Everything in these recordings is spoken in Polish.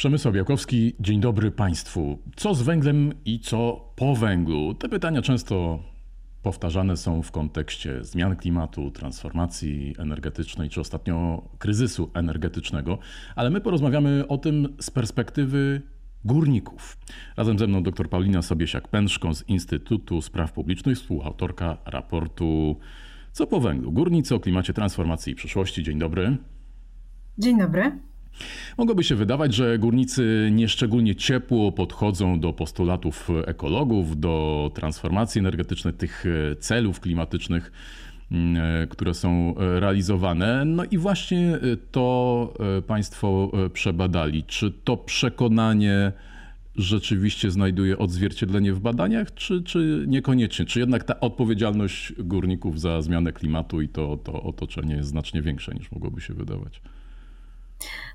Przemysław Białkowski, dzień dobry Państwu. Co z węglem i co po węglu? Te pytania często powtarzane są w kontekście zmian klimatu, transformacji energetycznej czy ostatnio kryzysu energetycznego, ale my porozmawiamy o tym z perspektywy górników. Razem ze mną dr Paulina Sobiesiak-Pęczką z Instytutu Spraw Publicznych, współautorka raportu Co po węglu? Górnicy o klimacie transformacji i przyszłości. Dzień dobry. Dzień dobry. Mogłoby się wydawać, że górnicy nieszczególnie ciepło podchodzą do postulatów ekologów, do transformacji energetycznej, tych celów klimatycznych, mm, które są realizowane. No i właśnie to Państwo przebadali. Czy to przekonanie rzeczywiście znajduje odzwierciedlenie w badaniach, czy, czy niekoniecznie? Czy jednak ta odpowiedzialność górników za zmianę klimatu i to, to otoczenie jest znacznie większa niż mogłoby się wydawać?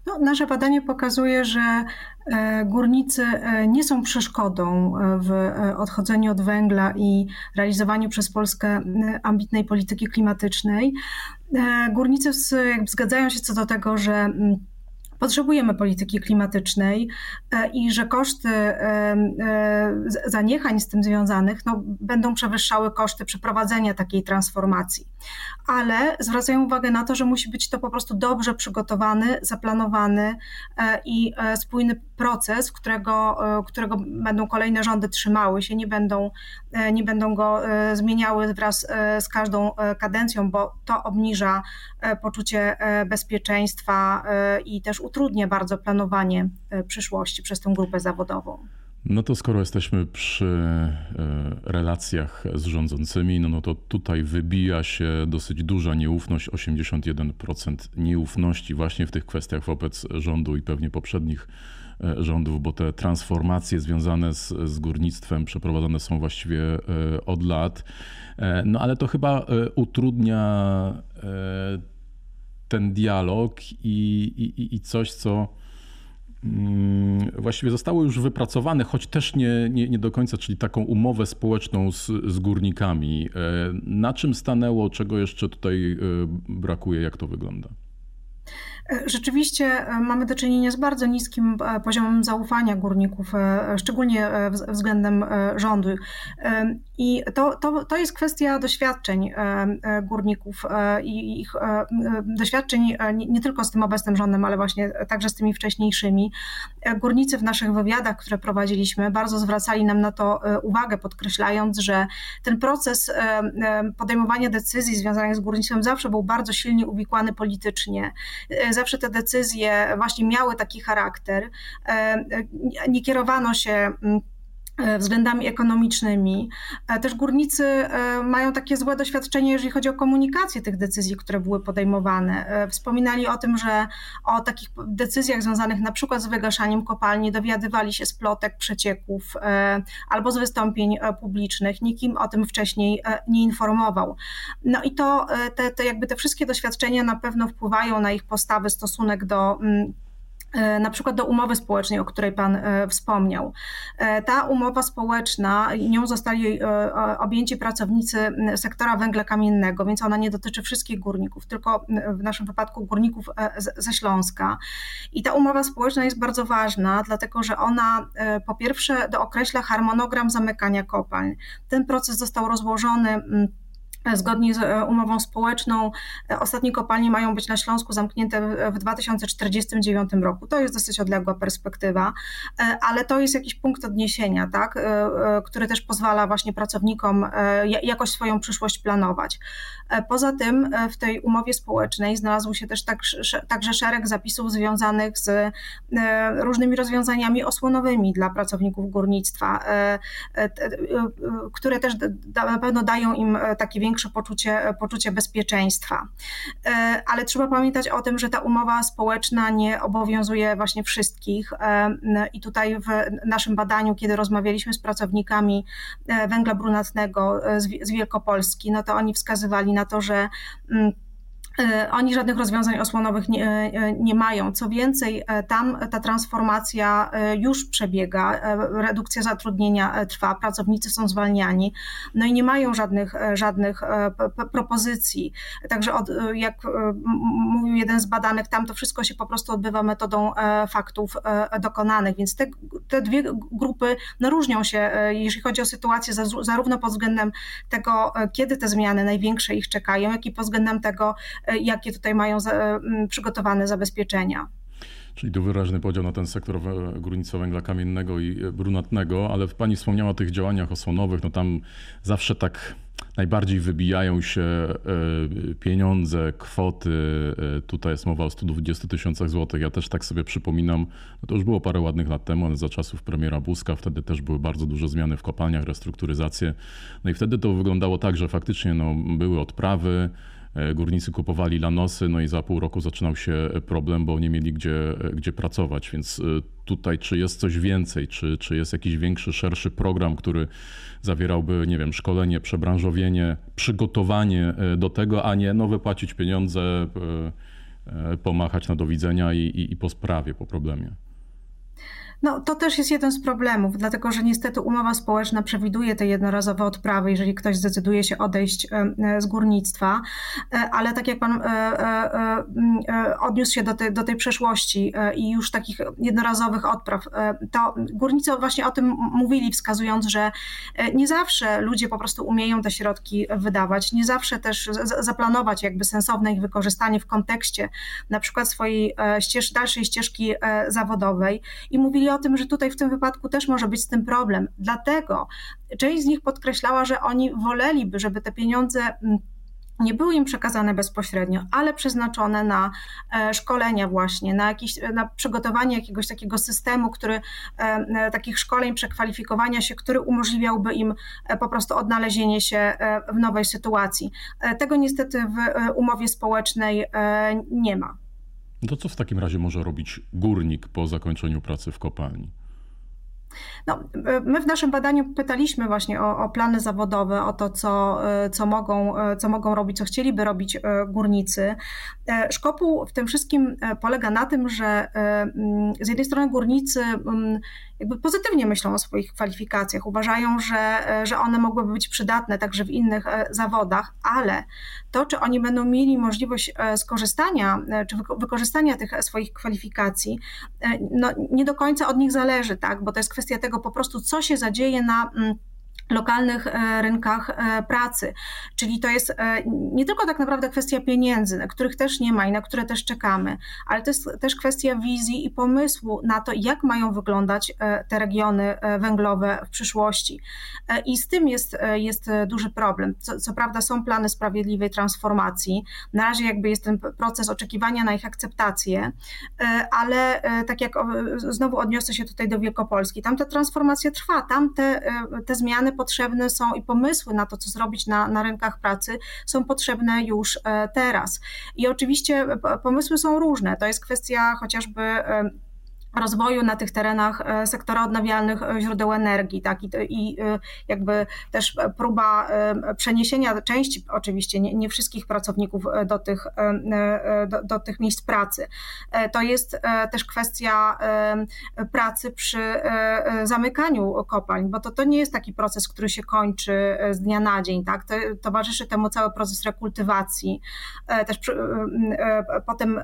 No, nasze badanie pokazuje, że e, górnicy e, nie są przeszkodą e, w odchodzeniu od węgla i realizowaniu przez Polskę ambitnej polityki klimatycznej. Górnicy zgadzają się co do tego, że potrzebujemy polityki klimatycznej i że koszty zaniechań z tym związanych no, będą przewyższały koszty przeprowadzenia takiej transformacji. Ale zwracają uwagę na to, że musi być to po prostu dobrze przygotowany, zaplanowany i spójny proces, którego, którego będą kolejne rządy trzymały się, nie będą, nie będą go zmieniały wraz z każdą kadencją, bo to obniża poczucie bezpieczeństwa i też utrudnia bardzo planowanie e, przyszłości przez tę grupę zawodową. No to skoro jesteśmy przy e, relacjach z rządzącymi, no, no to tutaj wybija się dosyć duża nieufność, 81% nieufności właśnie w tych kwestiach wobec rządu i pewnie poprzednich e, rządów, bo te transformacje związane z, z górnictwem przeprowadzane są właściwie od lat. No ale to chyba utrudnia ten dialog i, i, i coś, co właściwie zostało już wypracowane, choć też nie, nie, nie do końca, czyli taką umowę społeczną z, z górnikami. E, na czym stanęło, czego jeszcze tutaj e, brakuje, jak to wygląda? Rzeczywiście e, mamy do czynienia z bardzo niskim e, poziomem zaufania górników, e, szczególnie względem rządu. I to, to, to jest kwestia doświadczeń górników i ich doświadczeń nie tylko z tym obecnym rządem, ale właśnie także z tymi wcześniejszymi. Górnicy w naszych wywiadach, które prowadziliśmy, bardzo zwracali nam na to uwagę, podkreślając, że ten proces podejmowania decyzji związanych z górnictwem zawsze był bardzo silnie uwikłany politycznie zawsze te decyzje właśnie miały taki charakter. E, nie kierowano się mm, e, względami ekonomicznymi. E, też górnicy mają takie złe doświadczenie, jeżeli chodzi o komunikację tych decyzji, które były podejmowane. Wspominali o tym, że o takich decyzjach związanych na przykład z wygaszaniem kopalni dowiadywali się z plotek, przecieków albo z wystąpień publicznych. Nikim o tym wcześniej nie informował. No i to te, te jakby te wszystkie doświadczenia na pewno wpływają na ich postawę, stosunek do mm, e, na przykład do umowy społecznej, o której Pan e, wspomniał. E, ta umowa społeczna, nią zostali objęci pracownicy sektora węgla kamiennego, więc ona nie dotyczy wszystkich górników, tylko w naszym wypadku górników ze Śląska. I ta umowa społeczna jest bardzo ważna, dlatego że ona po pierwsze dookreśla harmonogram zamykania kopalń. Ten proces został rozłożony Zgodnie z e, umową społeczną, e, ostatnie kopalnie mają być na Śląsku zamknięte w 2049 roku. To jest dosyć odległa perspektywa, e, ale to jest jakiś punkt odniesienia, tak, który też pozwala właśnie pracownikom jakoś swoją przyszłość planować. Poza tym w tej umowie społecznej znalazł się też tak, także szereg zapisów związanych z różnymi rozwiązaniami osłonowymi dla pracowników górnictwa, które też na pewno dają im takie większe większe poczucie, poczucie bezpieczeństwa. E, ale trzeba pamiętać o tym, że ta umowa społeczna nie obowiązuje właśnie wszystkich. E, I tutaj w naszym badaniu, kiedy rozmawialiśmy z pracownikami e, węgla brunatnego z Wielkopolski, no to oni wskazywali na to, że mm, oni żadnych rozwiązań osłonowych nie, e, nie, mają. Co więcej, e, tam ta transformacja już przebiega, redukcja zatrudnienia trwa, pracownicy są zwalniani, no i nie mają żadnych, żadnych propozycji. Także od, jak mówił jeden z badanych, tam to wszystko się po prostu odbywa metodą faktów dokonanych, więc te, te dwie grupy no, różnią się, jeśli chodzi o sytuację, zarówno pod względem tego, kiedy te zmiany największe ich czekają, jak i pod względem tego, E, jakie tutaj mają przygotowane zabezpieczenia. Czyli tu wyraźny podział na ten sektor górnictwa węgla kamiennego i e, brunatnego, ale Pani wspomniała o tych działaniach osłonowych, no tam zawsze tak najbardziej wybijają się e, pieniądze, kwoty. Tutaj jest mowa o 120 tysiącach złotych. Ja też tak sobie przypominam, no to już było parę ładnych lat temu, ale za czasów premiera Buzka, wtedy też były bardzo duże zmiany w kopalniach, restrukturyzacje. No i wtedy to wyglądało tak, że faktycznie no, były odprawy, E, górnicy kupowali lanosy, no i za pół roku zaczynał się problem, bo nie mieli gdzie, gdzie pracować. Więc e, tutaj, czy jest coś więcej, czy, czy jest jakiś większy, szerszy program, który zawierałby, nie wiem, szkolenie, przebranżowienie, przygotowanie e, do tego, a nie no, wypłacić pieniądze, pomachać na do widzenia i, i, i po sprawie, po problemie. No, to też jest jeden z problemów, dlatego że niestety umowa społeczna przewiduje te jednorazowe odprawy, jeżeli ktoś zdecyduje się odejść e, z górnictwa, e, ale tak jak pan e, odniósł się do tej, do tej przeszłości i już takich jednorazowych odpraw, to górnicy właśnie o tym mówili, wskazując, że nie zawsze ludzie po prostu umieją te środki wydawać, nie zawsze też zaplanować jakby sensowne ich wykorzystanie w kontekście na przykład swojej ścież, dalszej ścieżki zawodowej. I mówili o tym, że tutaj w tym wypadku też może być z tym problem. Dlatego część z nich podkreślała, że oni woleliby, żeby te pieniądze mm, nie były im przekazane bezpośrednio, ale przeznaczone na e, szkolenia właśnie, na, jakieś, na przygotowanie jakiegoś takiego systemu, który, e, e, takich szkoleń, przekwalifikowania się, który umożliwiałby im po prostu odnalezienie się w nowej sytuacji. Tego niestety w umowie społecznej nie ma. To co w takim razie może robić górnik po zakończeniu pracy w kopalni? No, my w naszym badaniu pytaliśmy właśnie o, o, plany zawodowe, o to, co, co, mogą, co mogą robić, co chcieliby robić e, górnicy. E, Szkopuł w tym wszystkim e, polega na tym, że z jednej strony górnicy jakby pozytywnie myślą o swoich kwalifikacjach, uważają, że, że one mogłyby być przydatne także w innych zawodach, ale to, czy oni będą mieli możliwość skorzystania czy wykorzystania tych swoich kwalifikacji, no, nie do końca od nich zależy, tak? bo to jest kwestia tego po prostu, co się zadzieje na mm, lokalnych e, rynkach e, pracy. Czyli to jest e, nie tylko tak naprawdę kwestia pieniędzy, na których też nie ma i na które też czekamy, ale to jest też kwestia wizji i pomysłu na to, jak mają wyglądać te regiony węglowe w przyszłości. I z tym jest, jest duży problem. Co, co prawda są plany sprawiedliwej transformacji, na razie jakby jest ten proces oczekiwania na ich akceptację, ale tak jak znowu odniosę się tutaj do Wielkopolski, tam ta transformacja trwa, tam te, te zmiany potrzebne są i pomysły na to, co zrobić na, na rynkach pracy, są potrzebne już e, teraz. I oczywiście e, pomysły są różne. To jest kwestia chociażby rozwoju na tych terenach e, sektora odnawialnych e, źródeł energii, tak, i, i e, jakby też próba przeniesienia części, oczywiście nie, nie wszystkich pracowników do tych, do, do, tych miejsc pracy. To jest też kwestia pracy przy zamykaniu kopalń, bo to, to nie jest taki proces, który się kończy z dnia na dzień, tak, to, towarzyszy temu cały proces rekultywacji, też przy, potem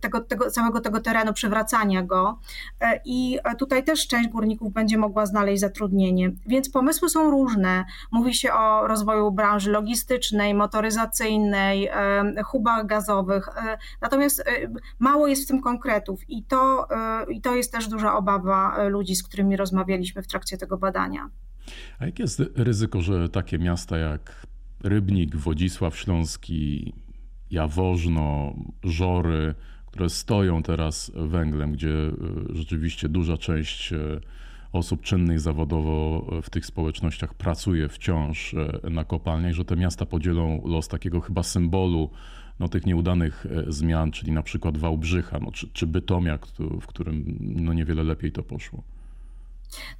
tego, tego, całego tego terenu, przywracania go, i tutaj też część górników będzie mogła znaleźć zatrudnienie. Więc pomysły są różne. Mówi się o rozwoju branży logistycznej, motoryzacyjnej, e, hubach gazowych, e, natomiast mało jest w tym konkretów i to, i to jest też duża obawa ludzi, z którymi rozmawialiśmy w trakcie tego badania. A jakie jest ryzyko, że takie miasta jak Rybnik, Wodzisław Śląski, Jaworzno, Żory, które stoją teraz węglem, gdzie e, rzeczywiście duża część e, osób czynnych zawodowo w tych społecznościach pracuje wciąż e, na kopalniach, że te miasta podzielą los takiego chyba symbolu no, tych nieudanych zmian, czyli na przykład Wałbrzycha, no, czy, czy Bytomia, w którym no, niewiele lepiej to poszło.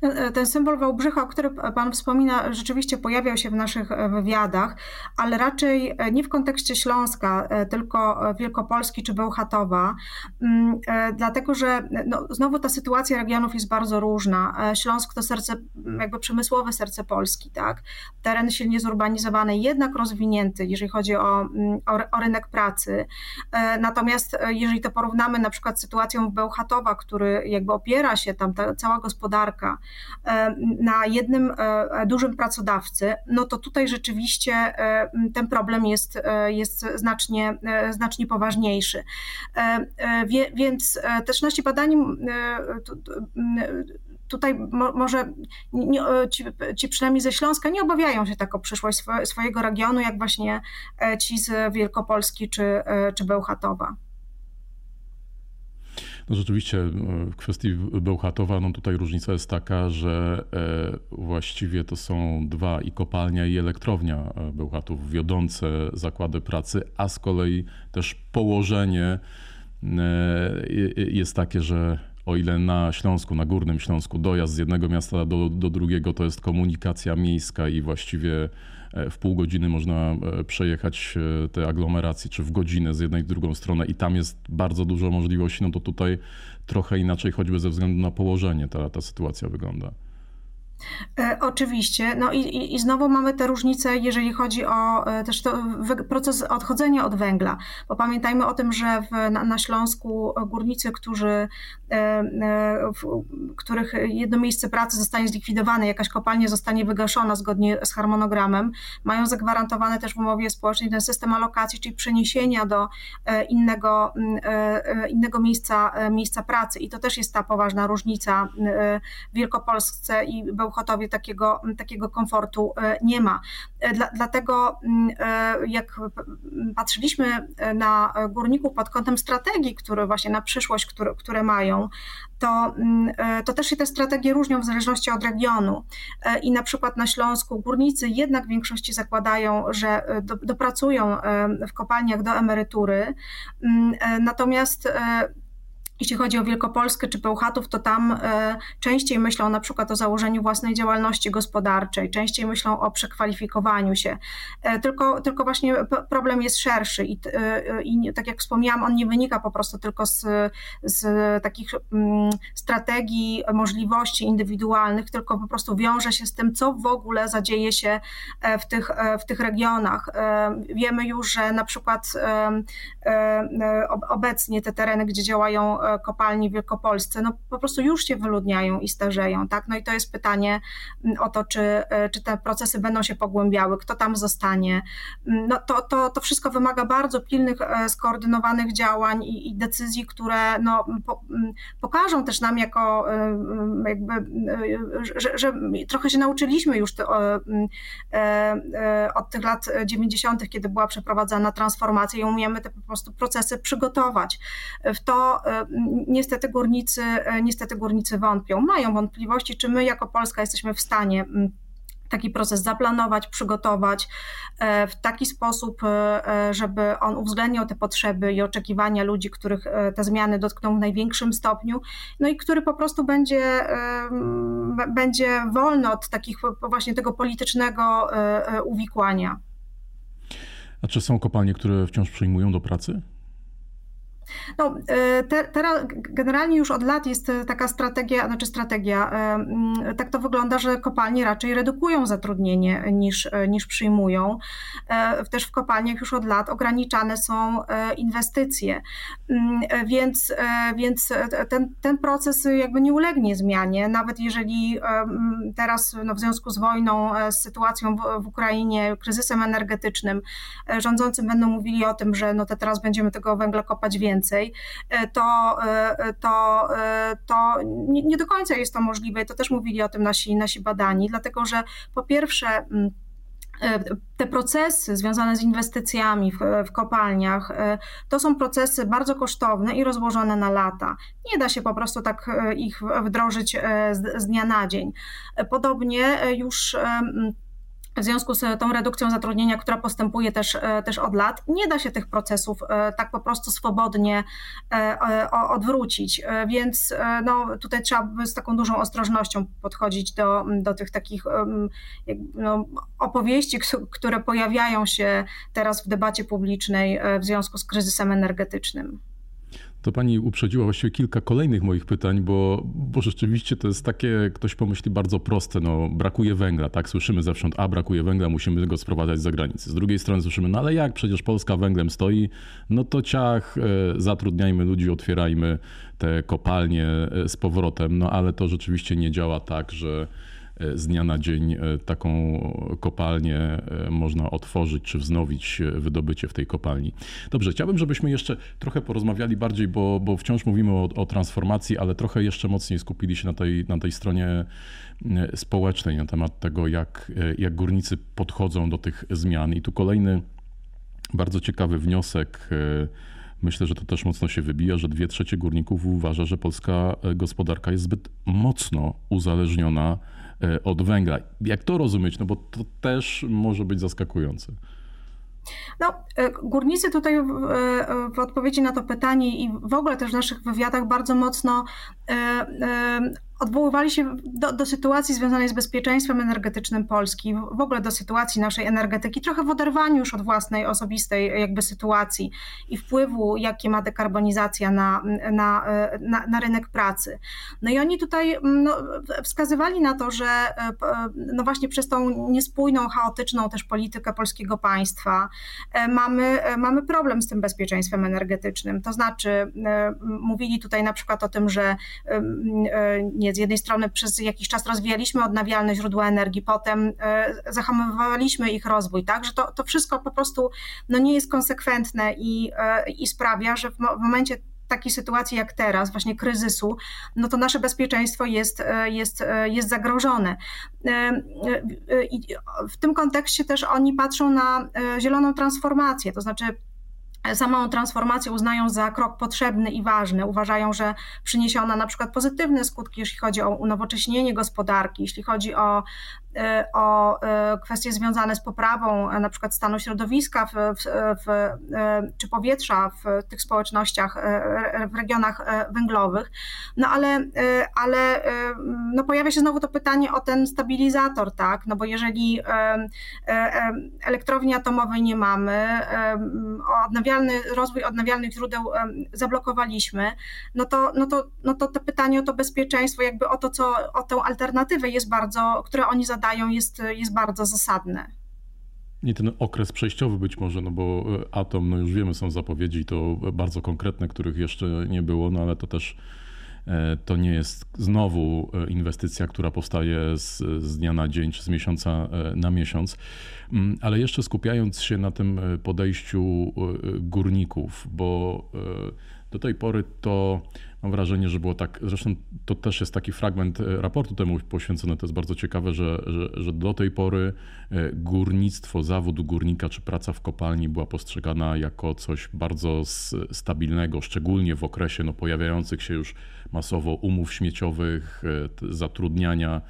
E, ten symbol Wałbrzycha, o którym Pan wspomina, rzeczywiście pojawiał się w naszych e, wywiadach, ale raczej e, nie w kontekście Śląska, tylko Wielkopolski czy Bełchatowa, mm, dlatego że no, znowu ta sytuacja regionów jest bardzo różna. Śląsk to serce, jakby przemysłowe serce Polski, tak? Teren silnie zurbanizowany, jednak rozwinięty, jeżeli chodzi o, mm, o, o rynek pracy. Natomiast jeżeli to porównamy na przykład z sytuacją Bełchatowa, który jakby opiera się tam, ta cała gospodarka, E, na jednym e, dużym pracodawcy, no to tutaj rzeczywiście e, ten problem jest, jest znacznie, znacznie poważniejszy. Więc też nasi badani tutaj może ci, ci, przynajmniej ze Śląska nie obawiają się tak o przyszłość swojego regionu, jak właśnie ci z Wielkopolski czy, czy Bełchatowa. No rzeczywiście e, w kwestii Bełchatowa, no tutaj różnica jest taka, że e, właściwie to są dwa i kopalnia i elektrownia e, Bełchatów wiodące zakłady pracy, a z kolei też położenie jest takie, że o ile na Śląsku, na Górnym Śląsku dojazd z jednego miasta do, do drugiego to jest komunikacja miejska i właściwie w pół godziny można e, przejechać e, te aglomeracje, czy w godzinę z jednej w drugą stronę i tam jest bardzo dużo możliwości, no to tutaj trochę inaczej, choćby ze względu na położenie ta, ta sytuacja wygląda. E, oczywiście. No i, i, znowu mamy te różnice, jeżeli chodzi o e, też proces odchodzenia od węgla, bo pamiętajmy o tym, że w, na, na Śląsku górnicy, którzy, e, w, których jedno miejsce pracy zostanie zlikwidowane, jakaś kopalnia zostanie wygaszona zgodnie z harmonogramem, mają zagwarantowany też w umowie społecznej ten system alokacji, czyli przeniesienia do innego, innego miejsca, miejsca pracy. I to też jest ta poważna różnica w Wielkopolsce i Bełchatowsce Bełchatowie takiego, takiego komfortu e, nie ma. E, dla, dlatego mm, e, jak patrzyliśmy na górników pod kątem strategii, które właśnie na przyszłość, które, które mają, to, mm, to też się te strategie różnią w zależności od regionu. I na przykład na Śląsku górnicy jednak w większości zakładają, że do, dopracują w kopalniach do emerytury, mm, natomiast jeśli chodzi o Wielkopolskę czy Bełchatów, to tam e, częściej myślą na przykład o założeniu własnej działalności gospodarczej, częściej myślą o przekwalifikowaniu się. E, tylko, tylko właśnie problem jest szerszy i, e, i tak jak wspomniałam, on nie wynika po prostu tylko z, z takich mm, strategii, możliwości indywidualnych, tylko po prostu wiąże się z tym, co w ogóle zadzieje się w tych, w tych regionach. Wiemy już, że na przykład obecnie te tereny, gdzie działają kopalni w Wielkopolsce, no po prostu już się wyludniają i starzeją, tak? No i to jest pytanie mm, o to, czy, e, czy te procesy będą się pogłębiały, kto tam zostanie. Mm, no to, to, to wszystko wymaga bardzo pilnych, e, skoordynowanych działań i, i decyzji, które no, po, mm, pokażą też nam jako e, jakby, że, że trochę się nauczyliśmy już od tych lat 90., kiedy była przeprowadzana transformacja i umiemy te po prostu procesy przygotować. W to niestety górnicy, e, niestety górnicy wątpią. Mają wątpliwości, czy my jako Polska jesteśmy w stanie mm, taki proces zaplanować, przygotować e, w taki sposób, e, żeby on uwzględniał te potrzeby i oczekiwania ludzi, których te zmiany dotkną w największym stopniu, no i który po prostu będzie, będzie wolny od takich właśnie tego politycznego uwikłania. A czy są kopalnie, które wciąż przyjmują do pracy? No, e, te, teraz generalnie już od lat jest e, taka strategia, znaczy strategia, e, tak to wygląda, że kopalnie raczej redukują zatrudnienie niż, niż przyjmują. Też w kopalniach już od lat ograniczane są inwestycje, więc, więc ten, ten proces jakby nie ulegnie zmianie, nawet jeżeli teraz no, w związku z wojną, z sytuacją w, w Ukrainie, kryzysem energetycznym, rządzący będą mówili o tym, że no to teraz będziemy tego węgla kopać więcej, więcej, e, to, e, to, e, to nie, nie do końca jest to możliwe. To też mówili o tym nasi, nasi badani, dlatego że po pierwsze, mm, te procesy związane z inwestycjami w, w, kopalniach to są procesy bardzo kosztowne i rozłożone na lata. Nie da się po prostu tak ich wdrożyć z, z dnia na dzień. Podobnie już w związku z tą redukcją zatrudnienia, która postępuje też, e, też od lat, nie da się tych procesów e, tak po prostu swobodnie e, odwrócić. Więc no, tutaj trzeba z taką dużą ostrożnością podchodzić do, do tych takich no, opowieści, które pojawiają się teraz w debacie publicznej w związku z kryzysem energetycznym to pani uprzedziła właściwie kilka kolejnych moich pytań, bo, bo rzeczywiście to jest takie, ktoś pomyśli, bardzo proste. No, brakuje węgla, tak? Słyszymy zewsząd, a brakuje węgla, musimy go sprowadzać z zagranicy. Z drugiej strony słyszymy, no ale jak, przecież Polska węglem stoi, no to ciach, e, zatrudniajmy ludzi, otwierajmy te kopalnie e, z powrotem, no ale to rzeczywiście nie działa tak, że z dnia na dzień e, taką kopalnię e, można otworzyć czy wznowić e, wydobycie w tej kopalni. Dobrze, chciałbym, żebyśmy jeszcze trochę porozmawiali bardziej, bo, bo wciąż mówimy o, o transformacji, ale trochę jeszcze mocniej skupili się na tej, na tej stronie społecznej, na temat tego, jak, jak górnicy podchodzą do tych zmian. I tu kolejny bardzo ciekawy wniosek. Myślę, że to też mocno się wybija, że dwie trzecie górników uważa, że polska gospodarka jest zbyt mocno uzależniona od węgla. Jak to rozumieć? No bo to też może być zaskakujące. No, e, górnicy tutaj w, w, odpowiedzi na to pytanie i w ogóle też w naszych wywiadach bardzo mocno e, odwoływali się do, do, sytuacji związanej z bezpieczeństwem energetycznym Polski, w ogóle do sytuacji naszej energetyki, trochę w oderwaniu już od własnej osobistej jakby sytuacji i wpływu, jakie ma dekarbonizacja na, na, na, na rynek pracy. No i oni tutaj no, wskazywali na to, że no właśnie przez tą niespójną, chaotyczną też politykę polskiego państwa e, mamy, e, mamy problem z tym bezpieczeństwem energetycznym. To znaczy, e, mówili tutaj na przykład o tym, że nie z jednej strony przez jakiś czas rozwijaliśmy odnawialne źródła energii, potem e, zahamowaliśmy ich rozwój, tak, że to, to wszystko po prostu no, nie jest konsekwentne i, e, i sprawia, że w momencie takiej sytuacji jak teraz, właśnie kryzysu, no to nasze bezpieczeństwo jest, e, jest, jest zagrożone. W tym kontekście też oni patrzą na zieloną transformację, to znaczy samą transformację uznają za krok potrzebny i ważny. Uważają, że przyniesie ona na przykład pozytywne skutki, jeśli chodzi o unowocześnienie gospodarki, jeśli chodzi o Y, o y, kwestie związane z poprawą e, na przykład stanu środowiska w, w, w, e, czy powietrza w tych społecznościach, e, w regionach węglowych. No ale, ale no pojawia się znowu to pytanie o ten stabilizator, tak? No bo jeżeli elektrowni atomowej nie mamy, odnawialny, rozwój odnawialnych źródeł zablokowaliśmy, no to, no to, no to to pytanie o to bezpieczeństwo, jakby o to, co, o tę alternatywę jest bardzo, które oni zadają, jest, jest bardzo zasadne. Nie ten okres przejściowy być może, no bo e, atom, no już wiemy, są zapowiedzi to bardzo konkretne, których jeszcze nie było, no ale to też to nie jest znowu e, inwestycja, która powstaje z, z dnia na dzień czy z miesiąca na miesiąc. Mm, ale jeszcze skupiając się na tym podejściu górników, bo do tej pory to mam wrażenie, że było tak, zresztą to też jest taki fragment e, raportu temu poświęcony, to jest bardzo ciekawe, że, że, że do tej pory e, górnictwo, zawód górnika czy praca w kopalni była postrzegana jako coś bardzo stabilnego, szczególnie w okresie no, pojawiających się już masowo umów śmieciowych, e, zatrudniania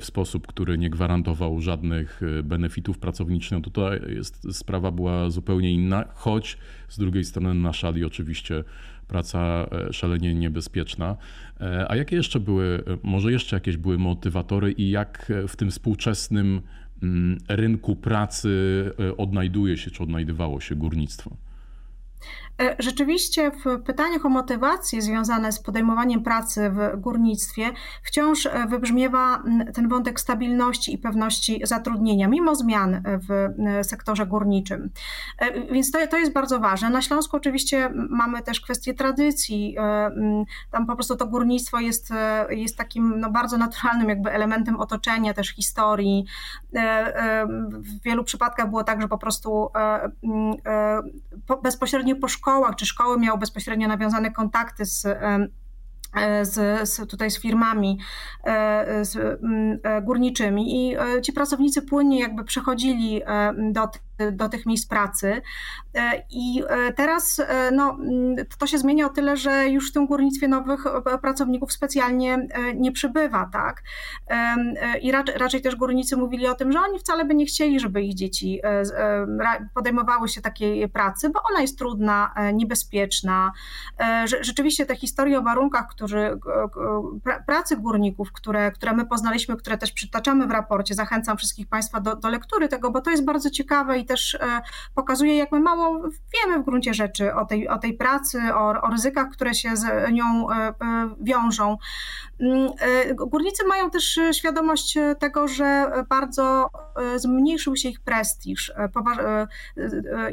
w sposób, który nie gwarantował żadnych benefitów pracowniczych, no tutaj jest, sprawa była zupełnie inna, choć z drugiej strony na szali oczywiście praca e, szalenie niebezpieczna. E, a jakie jeszcze były, może jeszcze jakieś były motywatory i jak w tym współczesnym mm, rynku pracy e, odnajduje się, czy odnajdywało się górnictwo? E, rzeczywiście w pytaniach o motywacje związane z podejmowaniem pracy w górnictwie wciąż e, wybrzmiewa ten wątek stabilności i pewności zatrudnienia, mimo zmian w e, sektorze górniczym. Więc to, to jest bardzo ważne. Na Śląsku oczywiście mamy też kwestię tradycji. Tam po prostu to górnictwo jest, jest takim no, bardzo naturalnym jakby elementem otoczenia, też historii. W wielu przypadkach było tak, że po prostu bezpośrednio po szkołach czy szkoły miały bezpośrednio nawiązane kontakty z e, z, z, tutaj z firmami z, e, górniczymi i e, ci pracownicy płynnie jakby przechodzili do do tych miejsc pracy. I teraz no, mm, to się zmienia o tyle, że już w tym górnictwie nowych pracowników specjalnie nie przybywa, tak? I raczej, raczej też górnicy mówili o tym, że oni wcale by nie chcieli, żeby ich dzieci podejmowały się takiej pracy, bo ona jest trudna, niebezpieczna. Rzeczywiście te historie o warunkach, którzy, pracy górników, które, które my poznaliśmy, które też przytaczamy w raporcie, zachęcam wszystkich Państwa do, do lektury tego, bo to jest bardzo ciekawe i też e, pokazuje, jak my mało wiemy w gruncie rzeczy o tej, o tej pracy, o, o ryzykach, które się z nią e, e, wiążą. Mm, górnicy mają też świadomość tego, że bardzo zmniejszył się ich prestiż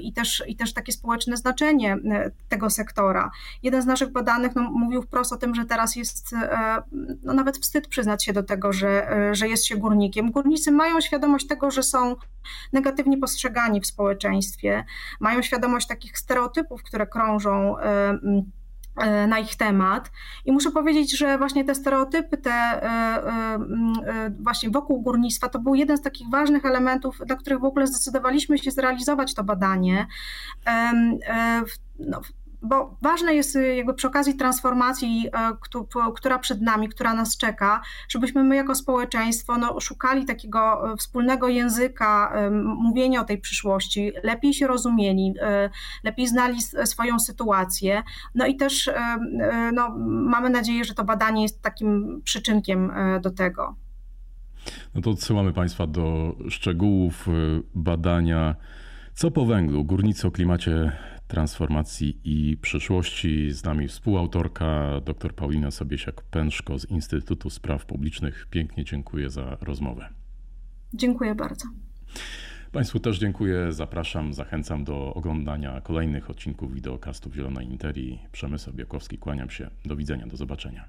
i też, i też takie społeczne znaczenie tego sektora. Jeden z naszych badanych no, mówił wprost o tym, że teraz jest no, nawet wstyd przyznać się do tego, że, że jest się górnikiem. Górnicy mają świadomość tego, że są negatywnie postrzegani w społeczeństwie, mają świadomość takich stereotypów, które krążą e, e, na ich temat. I muszę powiedzieć, że właśnie te stereotypy, te e, właśnie wokół górnictwa, to był jeden z takich ważnych elementów, dla których w ogóle zdecydowaliśmy się zrealizować to badanie. No, bo ważne jest y, jakby przy okazji transformacji, e, która przed nami, która nas czeka, żebyśmy my jako społeczeństwo no, szukali takiego e, wspólnego języka mówienia o tej przyszłości, lepiej się rozumieli, lepiej znali swoją sytuację. No i też no, mamy nadzieję, że to badanie jest takim przyczynkiem do tego. No to odsyłamy Państwa do szczegółów badania. Co po węglu? Górnicy o klimacie transformacji i przyszłości. Z nami współautorka dr Paulina Sobiesiak-Pęszko z Instytutu Spraw Publicznych. Pięknie dziękuję za rozmowę. Dziękuję bardzo. Państwu też dziękuję, zapraszam, zachęcam do oglądania kolejnych odcinków wideokastów Zielonej Interii. Przemysł Biakowski, kłaniam się. Do widzenia, do zobaczenia.